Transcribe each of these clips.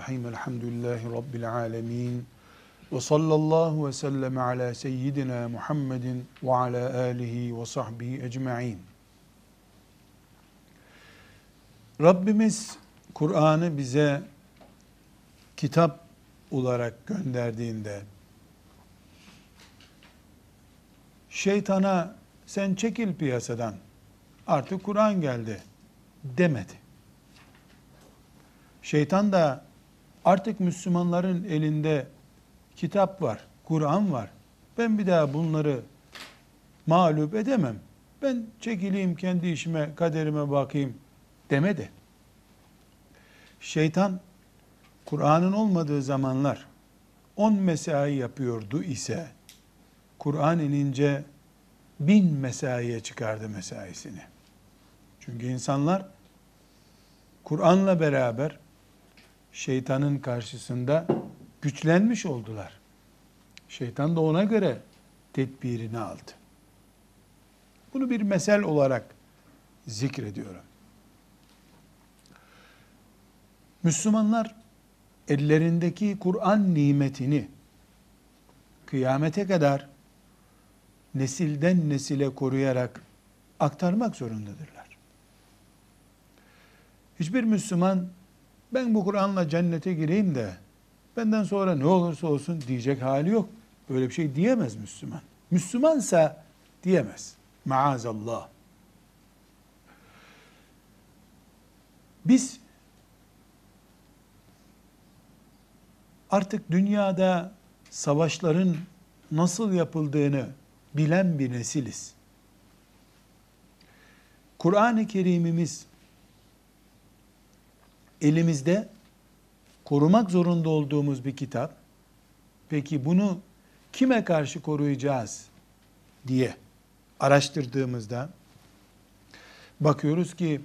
Bismillahirrahmanirrahim. Elhamdülillahi Rabbil alemin. Ve sallallahu ve sellem ala seyyidina Muhammedin ve ala alihi ve sahbihi ecma'in. Rabbimiz Kur'an'ı bize kitap olarak gönderdiğinde şeytana sen çekil piyasadan artık Kur'an geldi demedi. Şeytan da artık Müslümanların elinde kitap var, Kur'an var. Ben bir daha bunları mağlup edemem. Ben çekileyim kendi işime, kaderime bakayım demedi. Şeytan Kur'an'ın olmadığı zamanlar on mesai yapıyordu ise Kur'an inince bin mesaiye çıkardı mesaisini. Çünkü insanlar Kur'an'la beraber şeytanın karşısında güçlenmiş oldular. Şeytan da ona göre tedbirini aldı. Bunu bir mesel olarak zikrediyorum. Müslümanlar ellerindeki Kur'an nimetini kıyamete kadar nesilden nesile koruyarak aktarmak zorundadırlar. Hiçbir Müslüman ben bu Kur'an'la cennete gireyim de benden sonra ne olursa olsun diyecek hali yok. Böyle bir şey diyemez Müslüman. Müslümansa diyemez. Maazallah. Biz artık dünyada savaşların nasıl yapıldığını bilen bir nesiliz. Kur'an-ı Kerim'imiz elimizde korumak zorunda olduğumuz bir kitap. Peki bunu kime karşı koruyacağız diye araştırdığımızda bakıyoruz ki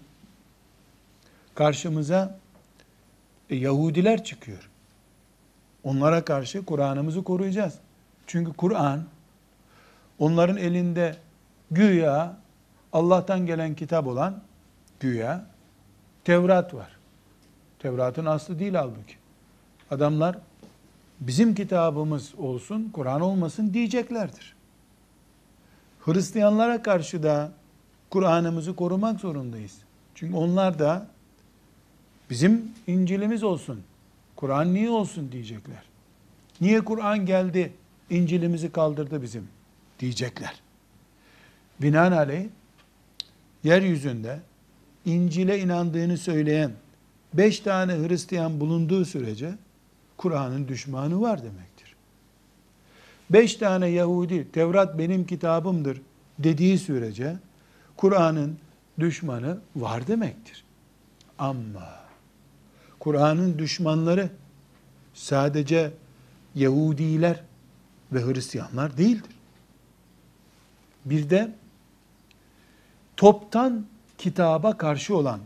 karşımıza e, Yahudiler çıkıyor. Onlara karşı Kur'an'ımızı koruyacağız. Çünkü Kur'an onların elinde güya Allah'tan gelen kitap olan güya Tevrat var. Tevrat'ın aslı değil halbuki. Adamlar bizim kitabımız olsun, Kur'an olmasın diyeceklerdir. Hristiyanlara karşı da Kur'an'ımızı korumak zorundayız. Çünkü onlar da bizim İncil'imiz olsun, Kur'an niye olsun diyecekler. Niye Kur'an geldi, İncil'imizi kaldırdı bizim diyecekler. Binaenaleyh yeryüzünde İncil'e inandığını söyleyen beş tane Hristiyan bulunduğu sürece Kur'an'ın düşmanı var demektir. Beş tane Yahudi Tevrat benim kitabımdır dediği sürece Kur'an'ın düşmanı var demektir. Ama Kur'an'ın düşmanları sadece Yahudiler ve Hristiyanlar değildir. Bir de toptan kitaba karşı olan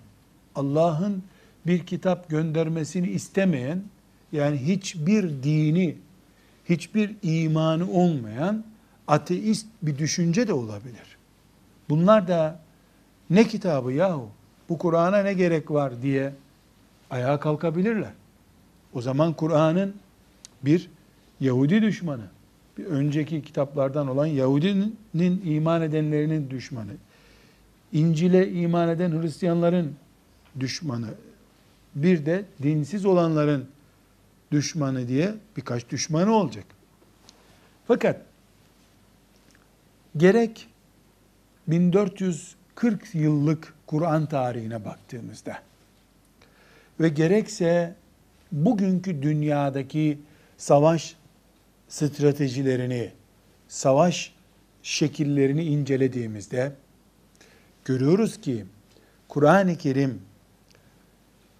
Allah'ın bir kitap göndermesini istemeyen yani hiçbir dini, hiçbir imanı olmayan ateist bir düşünce de olabilir. Bunlar da ne kitabı yahu? Bu Kur'an'a ne gerek var diye ayağa kalkabilirler. O zaman Kur'an'ın bir Yahudi düşmanı, bir önceki kitaplardan olan Yahudinin iman edenlerinin düşmanı, İncil'e iman eden Hristiyanların düşmanı, bir de dinsiz olanların düşmanı diye birkaç düşmanı olacak. Fakat gerek 1440 yıllık Kur'an tarihine baktığımızda ve gerekse bugünkü dünyadaki savaş stratejilerini, savaş şekillerini incelediğimizde görüyoruz ki Kur'an-ı Kerim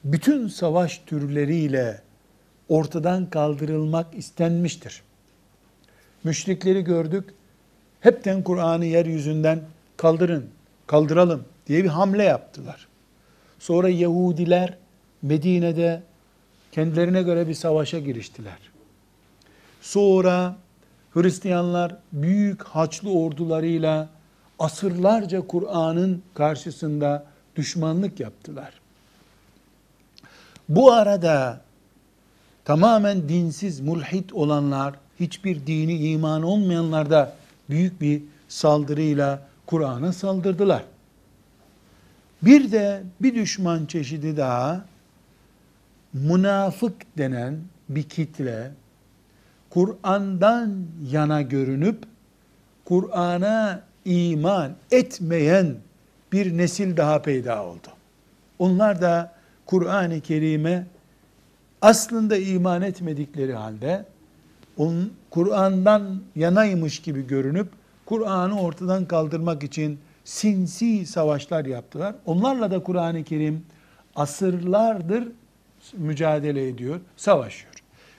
bütün savaş türleriyle ortadan kaldırılmak istenmiştir. Müşrikleri gördük. Hepten Kur'an'ı yeryüzünden kaldırın, kaldıralım diye bir hamle yaptılar. Sonra Yahudiler Medine'de kendilerine göre bir savaşa giriştiler. Sonra Hristiyanlar büyük haçlı ordularıyla asırlarca Kur'an'ın karşısında düşmanlık yaptılar. Bu arada tamamen dinsiz, mulhit olanlar, hiçbir dini iman olmayanlar da büyük bir saldırıyla Kur'an'a saldırdılar. Bir de bir düşman çeşidi daha münafık denen bir kitle Kur'an'dan yana görünüp Kur'an'a iman etmeyen bir nesil daha peyda oldu. Onlar da Kur'an-ı Kerim'e aslında iman etmedikleri halde Kur'an'dan yanaymış gibi görünüp Kur'an'ı ortadan kaldırmak için sinsi savaşlar yaptılar. Onlarla da Kur'an-ı Kerim asırlardır mücadele ediyor, savaşıyor.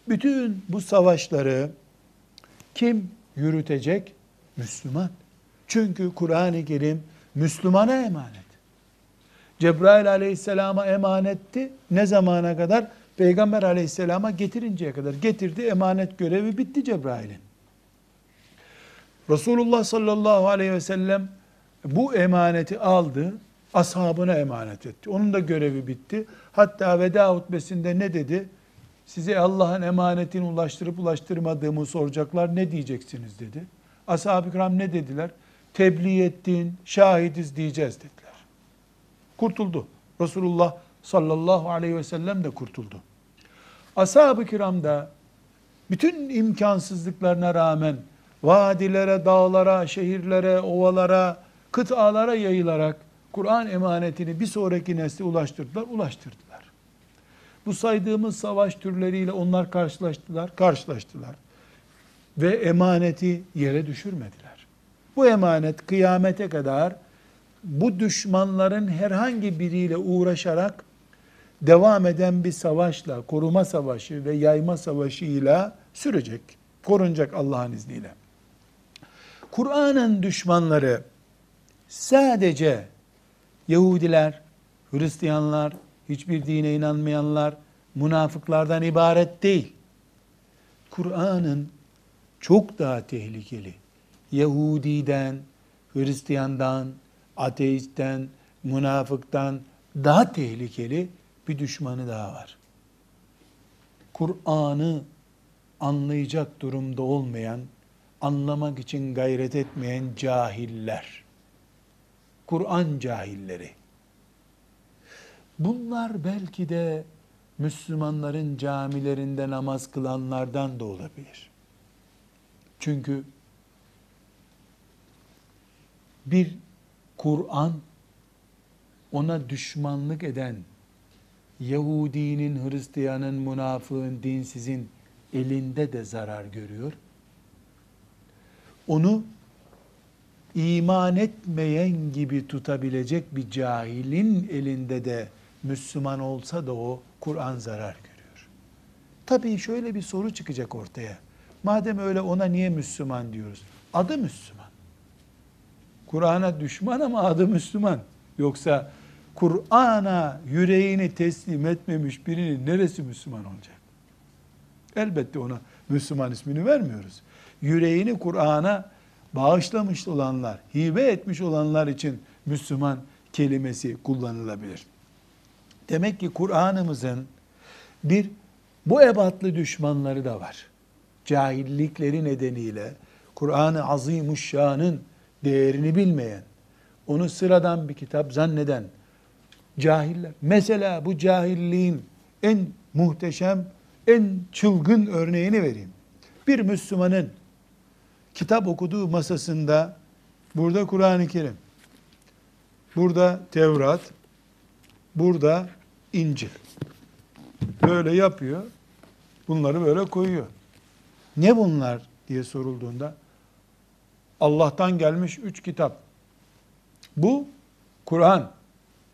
Bütün bu savaşları kim yürütecek? Müslüman. Çünkü Kur'an-ı Kerim Müslümana emanet. Cebrail aleyhisselama emanetti. Ne zamana kadar? Peygamber aleyhisselama getirinceye kadar. Getirdi, emanet görevi bitti Cebrail'in. Resulullah sallallahu aleyhi ve sellem bu emaneti aldı, ashabına emanet etti. Onun da görevi bitti. Hatta veda hutbesinde ne dedi? Size Allah'ın emanetini ulaştırıp ulaştırmadığımı soracaklar. Ne diyeceksiniz dedi. Ashab-ı kiram ne dediler? Tebliğ ettin, şahidiz diyeceğiz dediler. Kurtuldu. Resulullah sallallahu aleyhi ve sellem de kurtuldu. Ashab-ı kiram da bütün imkansızlıklarına rağmen vadilere, dağlara, şehirlere, ovalara, kıtalara yayılarak Kur'an emanetini bir sonraki nesle ulaştırdılar, ulaştırdılar. Bu saydığımız savaş türleriyle onlar karşılaştılar, karşılaştılar. Ve emaneti yere düşürmediler. Bu emanet kıyamete kadar bu düşmanların herhangi biriyle uğraşarak devam eden bir savaşla, koruma savaşı ve yayma savaşıyla sürecek, korunacak Allah'ın izniyle. Kur'an'ın düşmanları sadece Yahudiler, Hristiyanlar, hiçbir dine inanmayanlar, münafıklardan ibaret değil. Kur'an'ın çok daha tehlikeli. Yahudiden, Hristiyandan, ateistten, münafıktan daha tehlikeli bir düşmanı daha var. Kur'an'ı anlayacak durumda olmayan, anlamak için gayret etmeyen cahiller. Kur'an cahilleri. Bunlar belki de Müslümanların camilerinde namaz kılanlardan da olabilir. Çünkü bir Kur'an ona düşmanlık eden Yahudinin, Hristiyanın, münafığın, dinsizin elinde de zarar görüyor. Onu iman etmeyen gibi tutabilecek bir cahilin elinde de Müslüman olsa da o Kur'an zarar görüyor. Tabii şöyle bir soru çıkacak ortaya. Madem öyle ona niye Müslüman diyoruz? Adı Müslüman. Kur'an'a düşman ama adı Müslüman. Yoksa Kur'an'a yüreğini teslim etmemiş birinin neresi Müslüman olacak? Elbette ona Müslüman ismini vermiyoruz. Yüreğini Kur'an'a bağışlamış olanlar, hibe etmiş olanlar için Müslüman kelimesi kullanılabilir. Demek ki Kur'an'ımızın bir bu ebatlı düşmanları da var. Cahillikleri nedeniyle Kur'an-ı Azimuşşan'ın değerini bilmeyen, onu sıradan bir kitap zanneden cahiller. Mesela bu cahilliğin en muhteşem, en çılgın örneğini vereyim. Bir Müslümanın kitap okuduğu masasında burada Kur'an-ı Kerim, burada Tevrat, burada İncil. Böyle yapıyor. Bunları böyle koyuyor. Ne bunlar diye sorulduğunda Allah'tan gelmiş üç kitap. Bu Kur'an.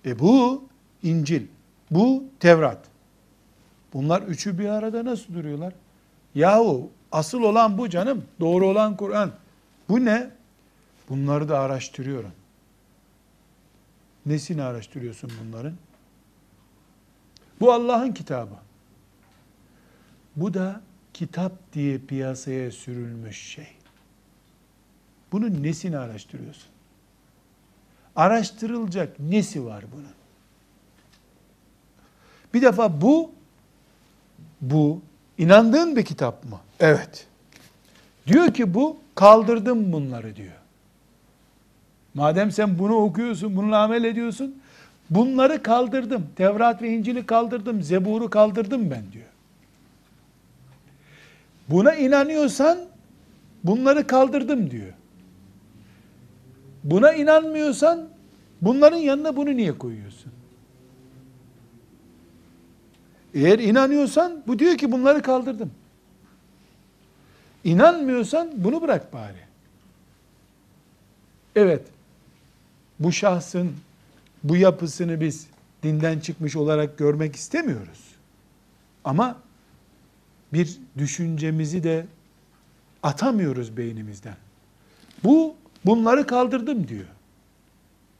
E bu İncil. Bu Tevrat. Bunlar üçü bir arada nasıl duruyorlar? Yahu asıl olan bu canım. Doğru olan Kur'an. Bu ne? Bunları da araştırıyorum. Nesini araştırıyorsun bunların? Bu Allah'ın kitabı. Bu da kitap diye piyasaya sürülmüş şey. Bunun nesini araştırıyorsun? Araştırılacak nesi var bunun? Bir defa bu bu inandığın bir kitap mı? Evet. Diyor ki bu kaldırdım bunları diyor. Madem sen bunu okuyorsun, bununla amel ediyorsun, bunları kaldırdım. Tevrat ve İncil'i kaldırdım, Zebur'u kaldırdım ben diyor. Buna inanıyorsan bunları kaldırdım diyor. Buna inanmıyorsan bunların yanına bunu niye koyuyorsun? Eğer inanıyorsan bu diyor ki bunları kaldırdım. İnanmıyorsan bunu bırak bari. Evet. Bu şahsın bu yapısını biz dinden çıkmış olarak görmek istemiyoruz. Ama bir düşüncemizi de atamıyoruz beynimizden. Bu bunları kaldırdım diyor.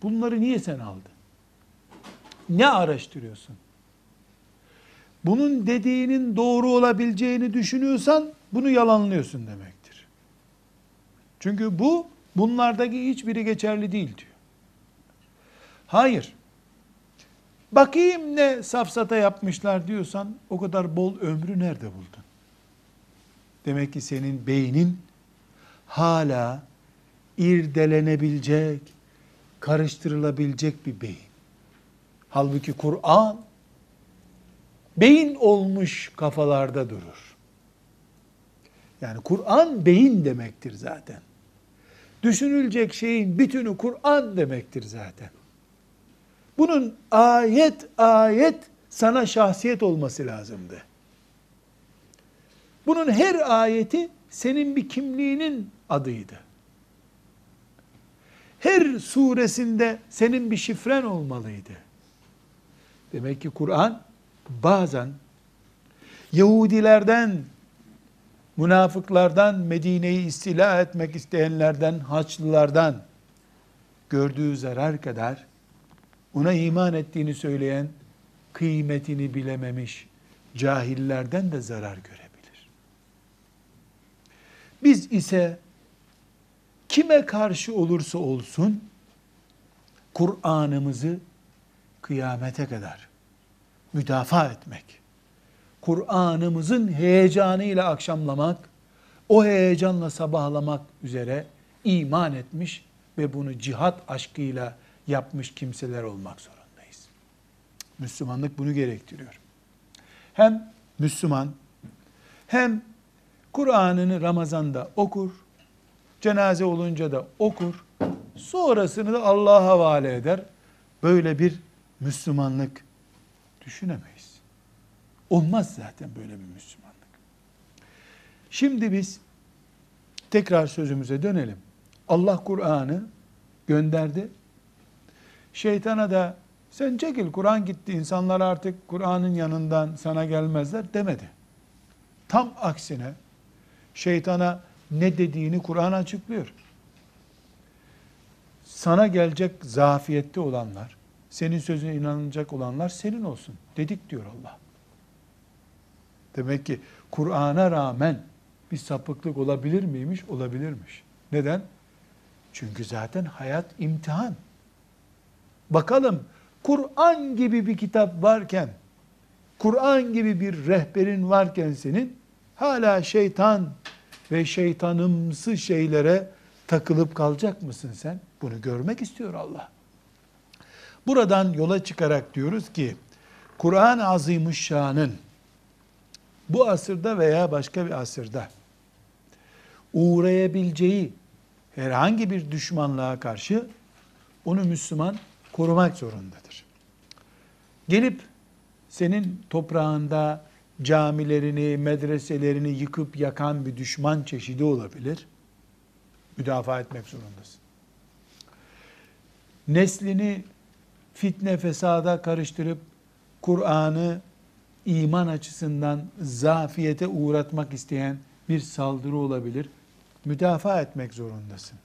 Bunları niye sen aldın? Ne araştırıyorsun? Bunun dediğinin doğru olabileceğini düşünüyorsan bunu yalanlıyorsun demektir. Çünkü bu bunlardaki hiçbiri geçerli değil diyor. Hayır. Bakayım ne safsata yapmışlar diyorsan o kadar bol ömrü nerede buldun? Demek ki senin beynin hala irdelenebilecek, karıştırılabilecek bir beyin. Halbuki Kur'an beyin olmuş kafalarda durur. Yani Kur'an beyin demektir zaten. Düşünülecek şeyin bütünü Kur'an demektir zaten. Bunun ayet ayet sana şahsiyet olması lazımdı. Bunun her ayeti senin bir kimliğinin adıydı. Her suresinde senin bir şifren olmalıydı. Demek ki Kur'an bazen Yahudilerden, münafıklardan, Medine'yi istila etmek isteyenlerden, Haçlılardan gördüğü zarar kadar ona iman ettiğini söyleyen, kıymetini bilememiş cahillerden de zarar görebilir. Biz ise kime karşı olursa olsun Kur'an'ımızı kıyamete kadar müdafaa etmek, Kur'an'ımızın heyecanıyla akşamlamak, o heyecanla sabahlamak üzere iman etmiş ve bunu cihat aşkıyla yapmış kimseler olmak zorundayız. Müslümanlık bunu gerektiriyor. Hem Müslüman hem Kur'an'ını Ramazan'da okur, cenaze olunca da okur, sonrasını da Allah'a havale eder. Böyle bir Müslümanlık düşünemeyiz. Olmaz zaten böyle bir Müslümanlık. Şimdi biz tekrar sözümüze dönelim. Allah Kur'an'ı gönderdi. Şeytana da sen çekil Kur'an gitti insanlar artık Kur'an'ın yanından sana gelmezler demedi. Tam aksine şeytana ne dediğini Kur'an açıklıyor. Sana gelecek zafiyette olanlar, senin sözüne inanacak olanlar senin olsun dedik diyor Allah. Demek ki Kur'an'a rağmen bir sapıklık olabilir miymiş? Olabilirmiş. Neden? Çünkü zaten hayat imtihan. Bakalım Kur'an gibi bir kitap varken, Kur'an gibi bir rehberin varken senin hala şeytan ve şeytanımsı şeylere takılıp kalacak mısın sen? Bunu görmek istiyor Allah. Buradan yola çıkarak diyoruz ki Kur'an-ı Azimüşşan'ın bu asırda veya başka bir asırda uğrayabileceği herhangi bir düşmanlığa karşı onu Müslüman korumak zorundadır. Gelip senin toprağında camilerini, medreselerini yıkıp yakan bir düşman çeşidi olabilir. Müdafaa etmek zorundasın. Neslini fitne fesada karıştırıp Kur'an'ı iman açısından zafiyete uğratmak isteyen bir saldırı olabilir. Müdafaa etmek zorundasın.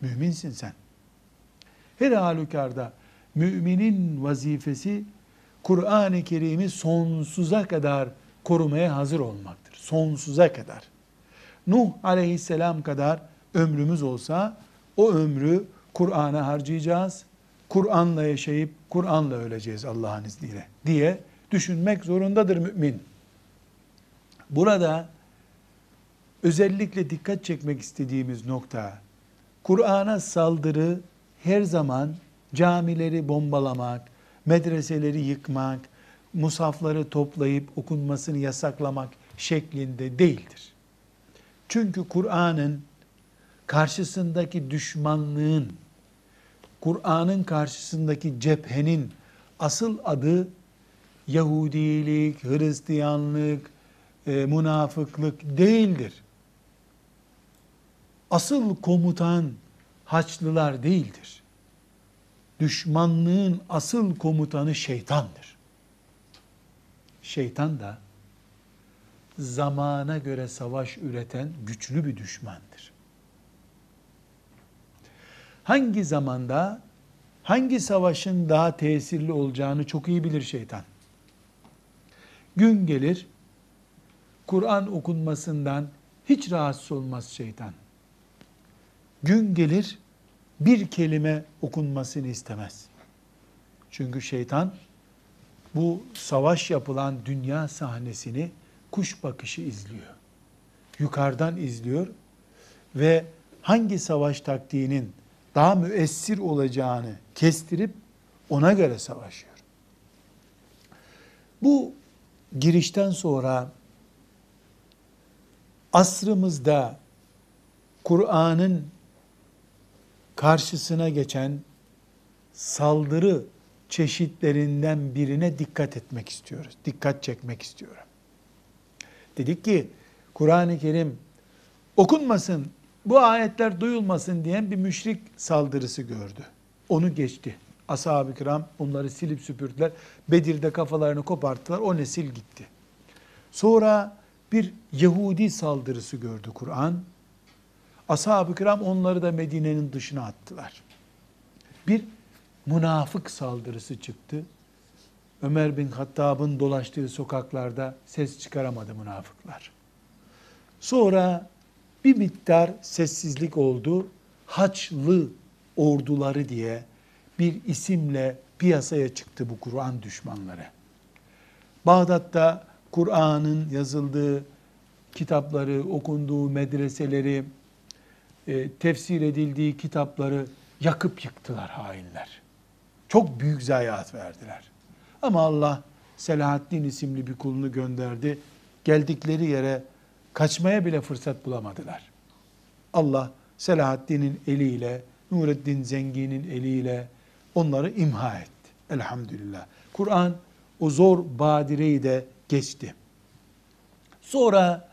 Müminsin sen. Her halükarda müminin vazifesi Kur'an-ı Kerim'i sonsuza kadar korumaya hazır olmaktır. Sonsuza kadar. Nuh aleyhisselam kadar ömrümüz olsa o ömrü Kur'an'a harcayacağız. Kur'an'la yaşayıp Kur'an'la öleceğiz Allah'ın izniyle diye düşünmek zorundadır mümin. Burada özellikle dikkat çekmek istediğimiz nokta, Kur'an'a saldırı her zaman camileri bombalamak, medreseleri yıkmak, musafları toplayıp okunmasını yasaklamak şeklinde değildir. Çünkü Kur'an'ın karşısındaki düşmanlığın, Kur'an'ın karşısındaki cephenin asıl adı Yahudilik, Hristiyanlık, e, münafıklık değildir. Asıl komutan Haçlılar değildir. Düşmanlığın asıl komutanı şeytandır. Şeytan da zamana göre savaş üreten güçlü bir düşmandır. Hangi zamanda hangi savaşın daha tesirli olacağını çok iyi bilir şeytan. Gün gelir Kur'an okunmasından hiç rahatsız olmaz şeytan. Gün gelir bir kelime okunmasını istemez. Çünkü şeytan bu savaş yapılan dünya sahnesini kuş bakışı izliyor. Yukarıdan izliyor ve hangi savaş taktiğinin daha müessir olacağını kestirip ona göre savaşıyor. Bu girişten sonra asrımızda Kur'an'ın karşısına geçen saldırı çeşitlerinden birine dikkat etmek istiyoruz. Dikkat çekmek istiyorum. Dedik ki Kur'an-ı Kerim okunmasın, bu ayetler duyulmasın diyen bir müşrik saldırısı gördü. Onu geçti. Ashab-ı kiram onları silip süpürdüler. Bedir'de kafalarını koparttılar. O nesil gitti. Sonra bir Yahudi saldırısı gördü Kur'an. Ashab-ı kiram onları da Medine'nin dışına attılar. Bir münafık saldırısı çıktı. Ömer bin Hattab'ın dolaştığı sokaklarda ses çıkaramadı münafıklar. Sonra bir miktar sessizlik oldu. Haçlı orduları diye bir isimle piyasaya çıktı bu Kur'an düşmanları. Bağdat'ta Kur'an'ın yazıldığı kitapları, okunduğu medreseleri, e, tefsir edildiği kitapları yakıp yıktılar hainler. Çok büyük zayiat verdiler. Ama Allah Selahaddin isimli bir kulunu gönderdi. Geldikleri yere kaçmaya bile fırsat bulamadılar. Allah Selahaddin'in eliyle, Nureddin Zengi'nin eliyle onları imha etti. Elhamdülillah. Kur'an o zor badireyi de geçti. Sonra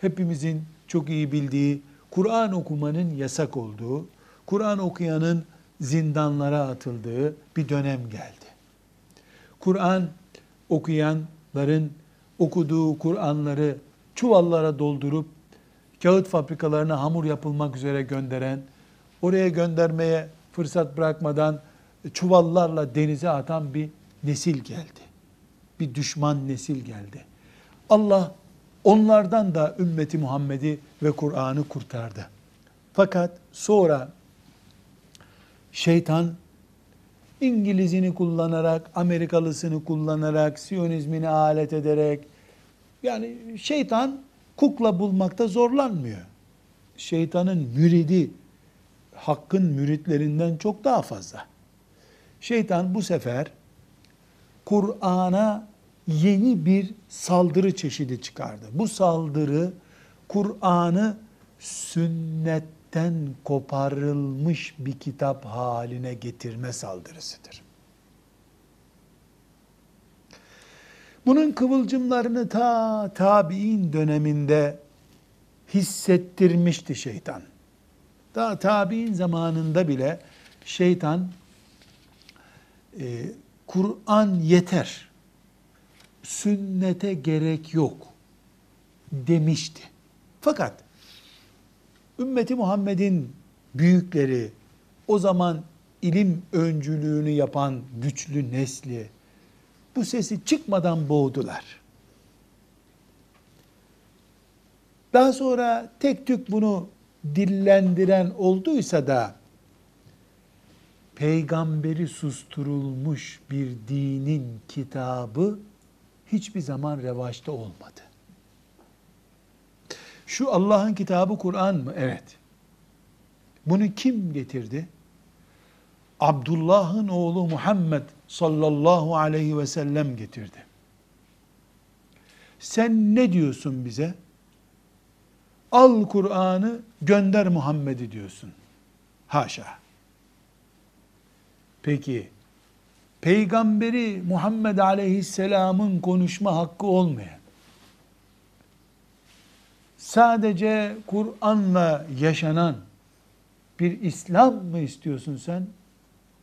hepimizin çok iyi bildiği Kur'an okumanın yasak olduğu, Kur'an okuyanın zindanlara atıldığı bir dönem geldi. Kur'an okuyanların okuduğu Kur'anları çuvallara doldurup kağıt fabrikalarına hamur yapılmak üzere gönderen, oraya göndermeye fırsat bırakmadan çuvallarla denize atan bir nesil geldi. Bir düşman nesil geldi. Allah onlardan da ümmeti Muhammed'i ve Kur'an'ı kurtardı. Fakat sonra şeytan İngilizini kullanarak, Amerikalısını kullanarak, Siyonizmini alet ederek, yani şeytan kukla bulmakta zorlanmıyor. Şeytanın müridi, hakkın müritlerinden çok daha fazla. Şeytan bu sefer Kur'an'a yeni bir saldırı çeşidi çıkardı. Bu saldırı Kur'an'ı sünnet kalpten koparılmış bir kitap haline getirme saldırısıdır. Bunun kıvılcımlarını ta tabi'in döneminde hissettirmişti şeytan. Daha tabi'in zamanında bile şeytan e, Kur'an yeter, sünnete gerek yok demişti. Fakat ümmeti Muhammed'in büyükleri, o zaman ilim öncülüğünü yapan güçlü nesli bu sesi çıkmadan boğdular. Daha sonra tek tük bunu dillendiren olduysa da peygamberi susturulmuş bir dinin kitabı hiçbir zaman revaçta olmadı. Şu Allah'ın kitabı Kur'an mı? Evet. Bunu kim getirdi? Abdullah'ın oğlu Muhammed sallallahu aleyhi ve sellem getirdi. Sen ne diyorsun bize? Al Kur'an'ı gönder Muhammed'i diyorsun. Haşa. Peki peygamberi Muhammed aleyhisselamın konuşma hakkı olmayan sadece Kur'an'la yaşanan bir İslam mı istiyorsun sen?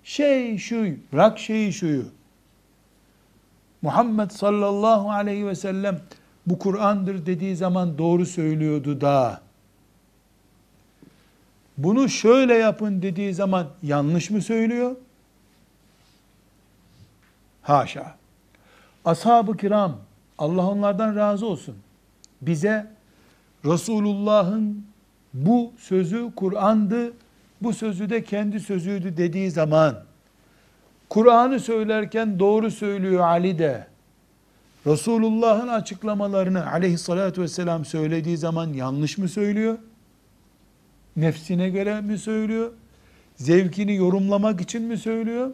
Şey şu, rak şeyi şuyu. Muhammed sallallahu aleyhi ve sellem bu Kur'an'dır dediği zaman doğru söylüyordu da. Bunu şöyle yapın dediği zaman yanlış mı söylüyor? Haşa. Ashab-ı kiram, Allah onlardan razı olsun. Bize Resulullah'ın bu sözü Kur'an'dı, bu sözü de kendi sözüydü dediği zaman, Kur'an'ı söylerken doğru söylüyor Ali de, Resulullah'ın açıklamalarını aleyhissalatü vesselam söylediği zaman yanlış mı söylüyor? Nefsine göre mi söylüyor? Zevkini yorumlamak için mi söylüyor?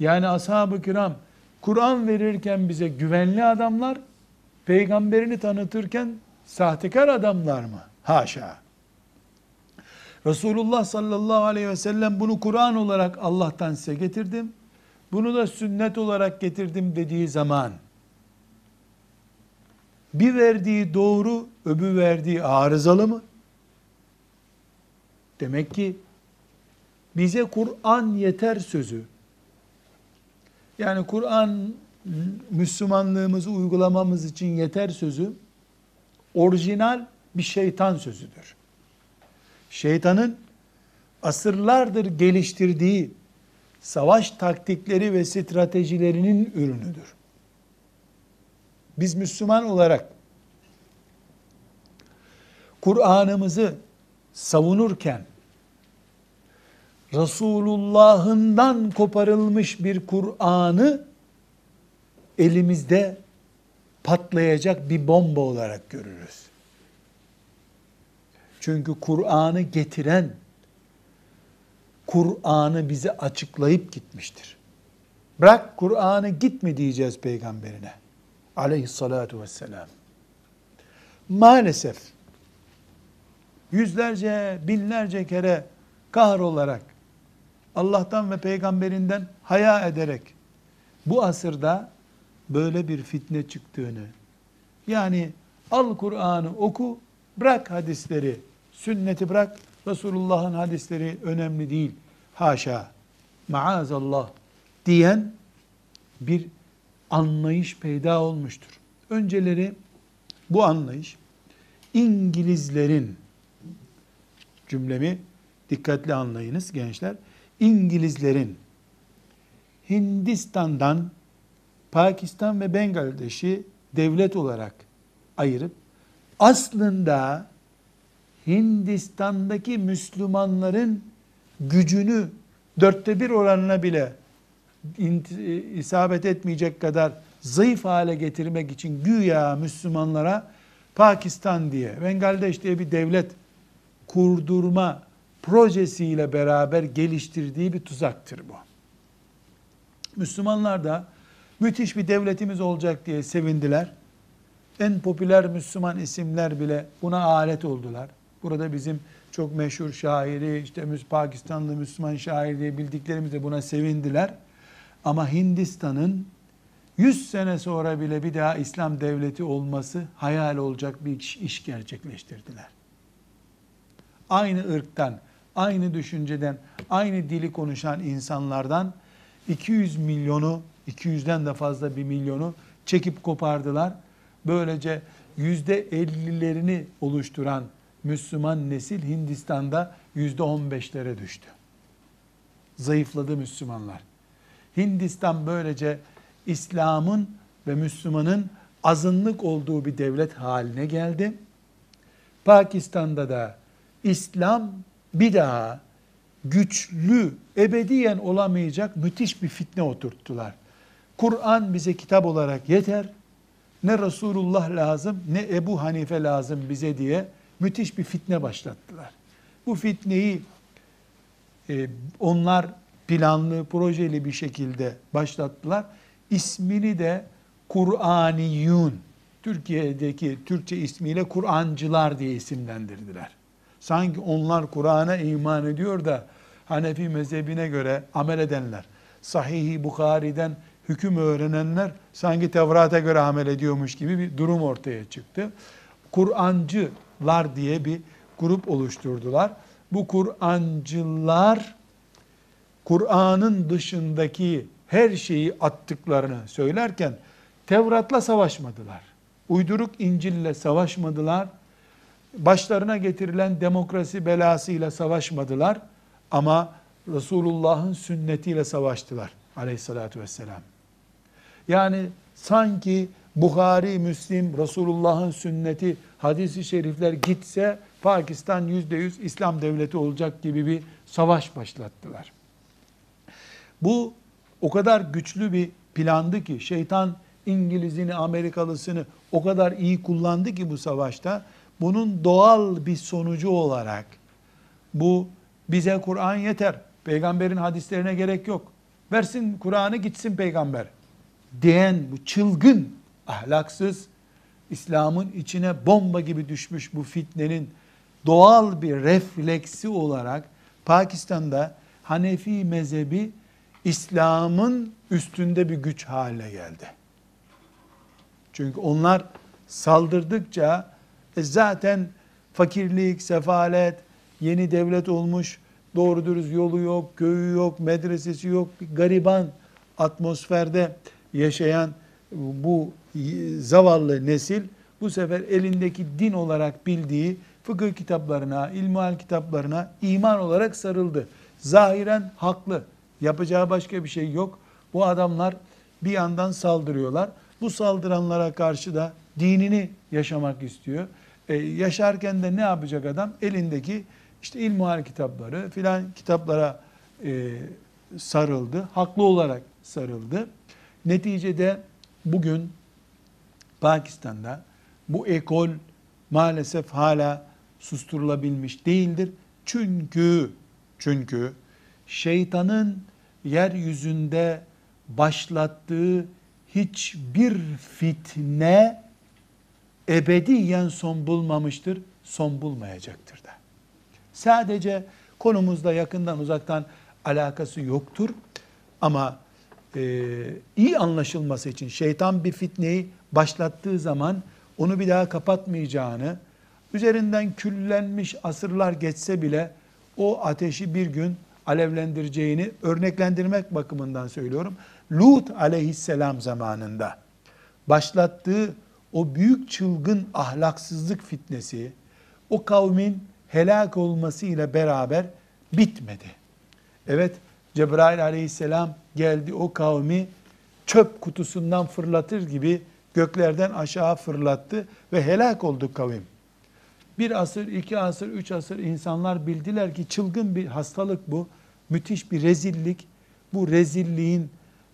Yani ashab-ı kiram Kur'an verirken bize güvenli adamlar, peygamberini tanıtırken sahtekar adamlar mı? Haşa. Resulullah sallallahu aleyhi ve sellem bunu Kur'an olarak Allah'tan size getirdim. Bunu da sünnet olarak getirdim dediği zaman bir verdiği doğru, öbür verdiği arızalı mı? Demek ki bize Kur'an yeter sözü. Yani Kur'an Müslümanlığımızı uygulamamız için yeter sözü orijinal bir şeytan sözüdür. Şeytanın asırlardır geliştirdiği savaş taktikleri ve stratejilerinin ürünüdür. Biz Müslüman olarak Kur'an'ımızı savunurken Resulullah'ından koparılmış bir Kur'an'ı elimizde patlayacak bir bomba olarak görürüz. Çünkü Kur'an'ı getiren Kur'an'ı bize açıklayıp gitmiştir. Bırak Kur'an'ı gitme diyeceğiz peygamberine. Aleyhissalatu vesselam. Maalesef yüzlerce, binlerce kere kahrolarak Allah'tan ve peygamberinden haya ederek bu asırda böyle bir fitne çıktığını yani al Kur'an'ı oku bırak hadisleri sünneti bırak Resulullah'ın hadisleri önemli değil haşa maazallah diyen bir anlayış peyda olmuştur. Önceleri bu anlayış İngilizlerin cümlemi dikkatli anlayınız gençler. İngilizlerin Hindistan'dan Pakistan ve Bangladeş'i devlet olarak ayırıp aslında Hindistan'daki Müslümanların gücünü dörtte bir oranına bile isabet etmeyecek kadar zayıf hale getirmek için güya Müslümanlara Pakistan diye, Bangladeş diye bir devlet kurdurma projesiyle beraber geliştirdiği bir tuzaktır bu. Müslümanlar da müthiş bir devletimiz olacak diye sevindiler. En popüler Müslüman isimler bile buna alet oldular. Burada bizim çok meşhur şairi, işte Pakistanlı Müslüman şair diye bildiklerimiz de buna sevindiler. Ama Hindistan'ın 100 sene sonra bile bir daha İslam devleti olması hayal olacak bir iş, iş gerçekleştirdiler. Aynı ırktan, aynı düşünceden, aynı dili konuşan insanlardan 200 milyonu, 200'den de fazla bir milyonu çekip kopardılar. Böylece yüzde 50'lerini oluşturan Müslüman nesil Hindistan'da yüzde 15'lere düştü. Zayıfladı Müslümanlar. Hindistan böylece İslam'ın ve Müslümanın azınlık olduğu bir devlet haline geldi. Pakistan'da da İslam bir daha güçlü, ebediyen olamayacak müthiş bir fitne oturttular. Kur'an bize kitap olarak yeter. Ne Resulullah lazım ne Ebu Hanife lazım bize diye müthiş bir fitne başlattılar. Bu fitneyi e, onlar planlı, projeli bir şekilde başlattılar. İsmini de Kur'aniyun, Türkiye'deki Türkçe ismiyle Kur'ancılar diye isimlendirdiler. Sanki onlar Kur'an'a iman ediyor da Hanefi mezhebine göre amel edenler, Sahih-i Bukhari'den hüküm öğrenenler sanki Tevrat'a göre amel ediyormuş gibi bir durum ortaya çıktı. Kur'ancılar diye bir grup oluşturdular. Bu Kur'ancılar Kur'an'ın dışındaki her şeyi attıklarını söylerken Tevrat'la savaşmadılar. Uyduruk İncil'le savaşmadılar. Başlarına getirilen demokrasi belasıyla savaşmadılar. Ama Resulullah'ın sünnetiyle savaştılar aleyhissalatü vesselam. Yani sanki Bukhari, Müslim, Resulullah'ın sünneti, hadisi şerifler gitse Pakistan yüzde yüz İslam devleti olacak gibi bir savaş başlattılar. Bu o kadar güçlü bir plandı ki şeytan İngilizini, Amerikalısını o kadar iyi kullandı ki bu savaşta bunun doğal bir sonucu olarak bu bize Kur'an yeter. Peygamberin hadislerine gerek yok. Versin Kur'an'ı gitsin peygamber diyen bu çılgın, ahlaksız, İslam'ın içine bomba gibi düşmüş bu fitnenin doğal bir refleksi olarak Pakistan'da Hanefi mezhebi İslam'ın üstünde bir güç haline geldi. Çünkü onlar saldırdıkça e zaten fakirlik, sefalet, yeni devlet olmuş, doğru dürüst yolu yok, köyü yok, medresesi yok, bir gariban atmosferde yaşayan bu zavallı nesil bu sefer elindeki din olarak bildiği fıkıh kitaplarına, ilmihal kitaplarına iman olarak sarıldı. Zahiren haklı. Yapacağı başka bir şey yok. Bu adamlar bir yandan saldırıyorlar. Bu saldıranlara karşı da dinini yaşamak istiyor. Ee, yaşarken de ne yapacak adam? Elindeki işte ilmuhal kitapları filan kitaplara e, sarıldı. Haklı olarak sarıldı. Neticede bugün Pakistan'da bu ekol maalesef hala susturulabilmiş değildir. Çünkü çünkü şeytanın yeryüzünde başlattığı hiçbir fitne ebediyen son bulmamıştır, son bulmayacaktır da. Sadece konumuzda yakından uzaktan alakası yoktur. Ama e, iyi anlaşılması için şeytan bir fitneyi başlattığı zaman onu bir daha kapatmayacağını, üzerinden küllenmiş asırlar geçse bile o ateşi bir gün alevlendireceğini örneklendirmek bakımından söylüyorum. Lut aleyhisselam zamanında başlattığı o büyük çılgın ahlaksızlık fitnesi o kavmin helak olmasıyla beraber bitmedi. Evet Cebrail aleyhisselam geldi o kavmi çöp kutusundan fırlatır gibi göklerden aşağı fırlattı ve helak oldu kavim. Bir asır, iki asır, üç asır insanlar bildiler ki çılgın bir hastalık bu. Müthiş bir rezillik. Bu rezilliğin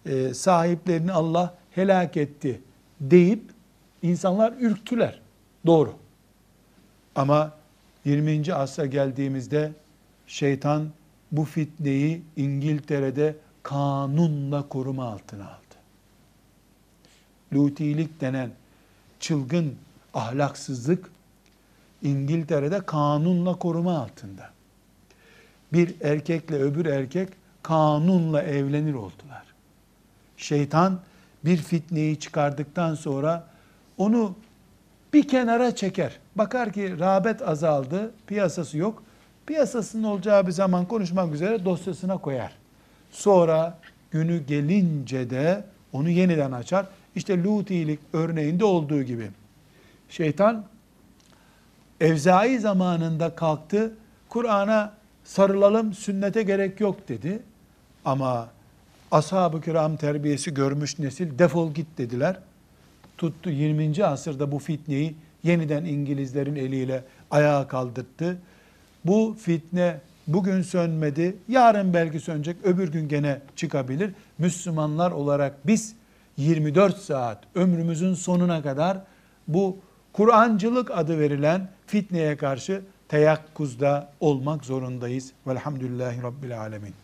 e, sahiplerini Allah helak etti deyip insanlar ürktüler. Doğru. Ama 20. asra geldiğimizde şeytan bu fitneyi İngiltere'de kanunla koruma altına aldı. Lutilik denen çılgın ahlaksızlık İngiltere'de kanunla koruma altında. Bir erkekle öbür erkek kanunla evlenir oldular. Şeytan bir fitneyi çıkardıktan sonra onu bir kenara çeker. Bakar ki rağbet azaldı, piyasası yok. Piyasasının olacağı bir zaman konuşmak üzere dosyasına koyar. Sonra günü gelince de onu yeniden açar. İşte Lutilik örneğinde olduğu gibi. Şeytan Evzai zamanında kalktı. Kur'an'a sarılalım, sünnete gerek yok dedi. Ama ashab-ı kiram terbiyesi görmüş nesil defol git dediler. Tuttu 20. asırda bu fitneyi yeniden İngilizlerin eliyle ayağa kaldırttı. Bu fitne bugün sönmedi, yarın belki sönecek, öbür gün gene çıkabilir. Müslümanlar olarak biz 24 saat ömrümüzün sonuna kadar bu Kur'ancılık adı verilen fitneye karşı teyakkuzda olmak zorundayız. Velhamdülillahi Rabbil Alemin.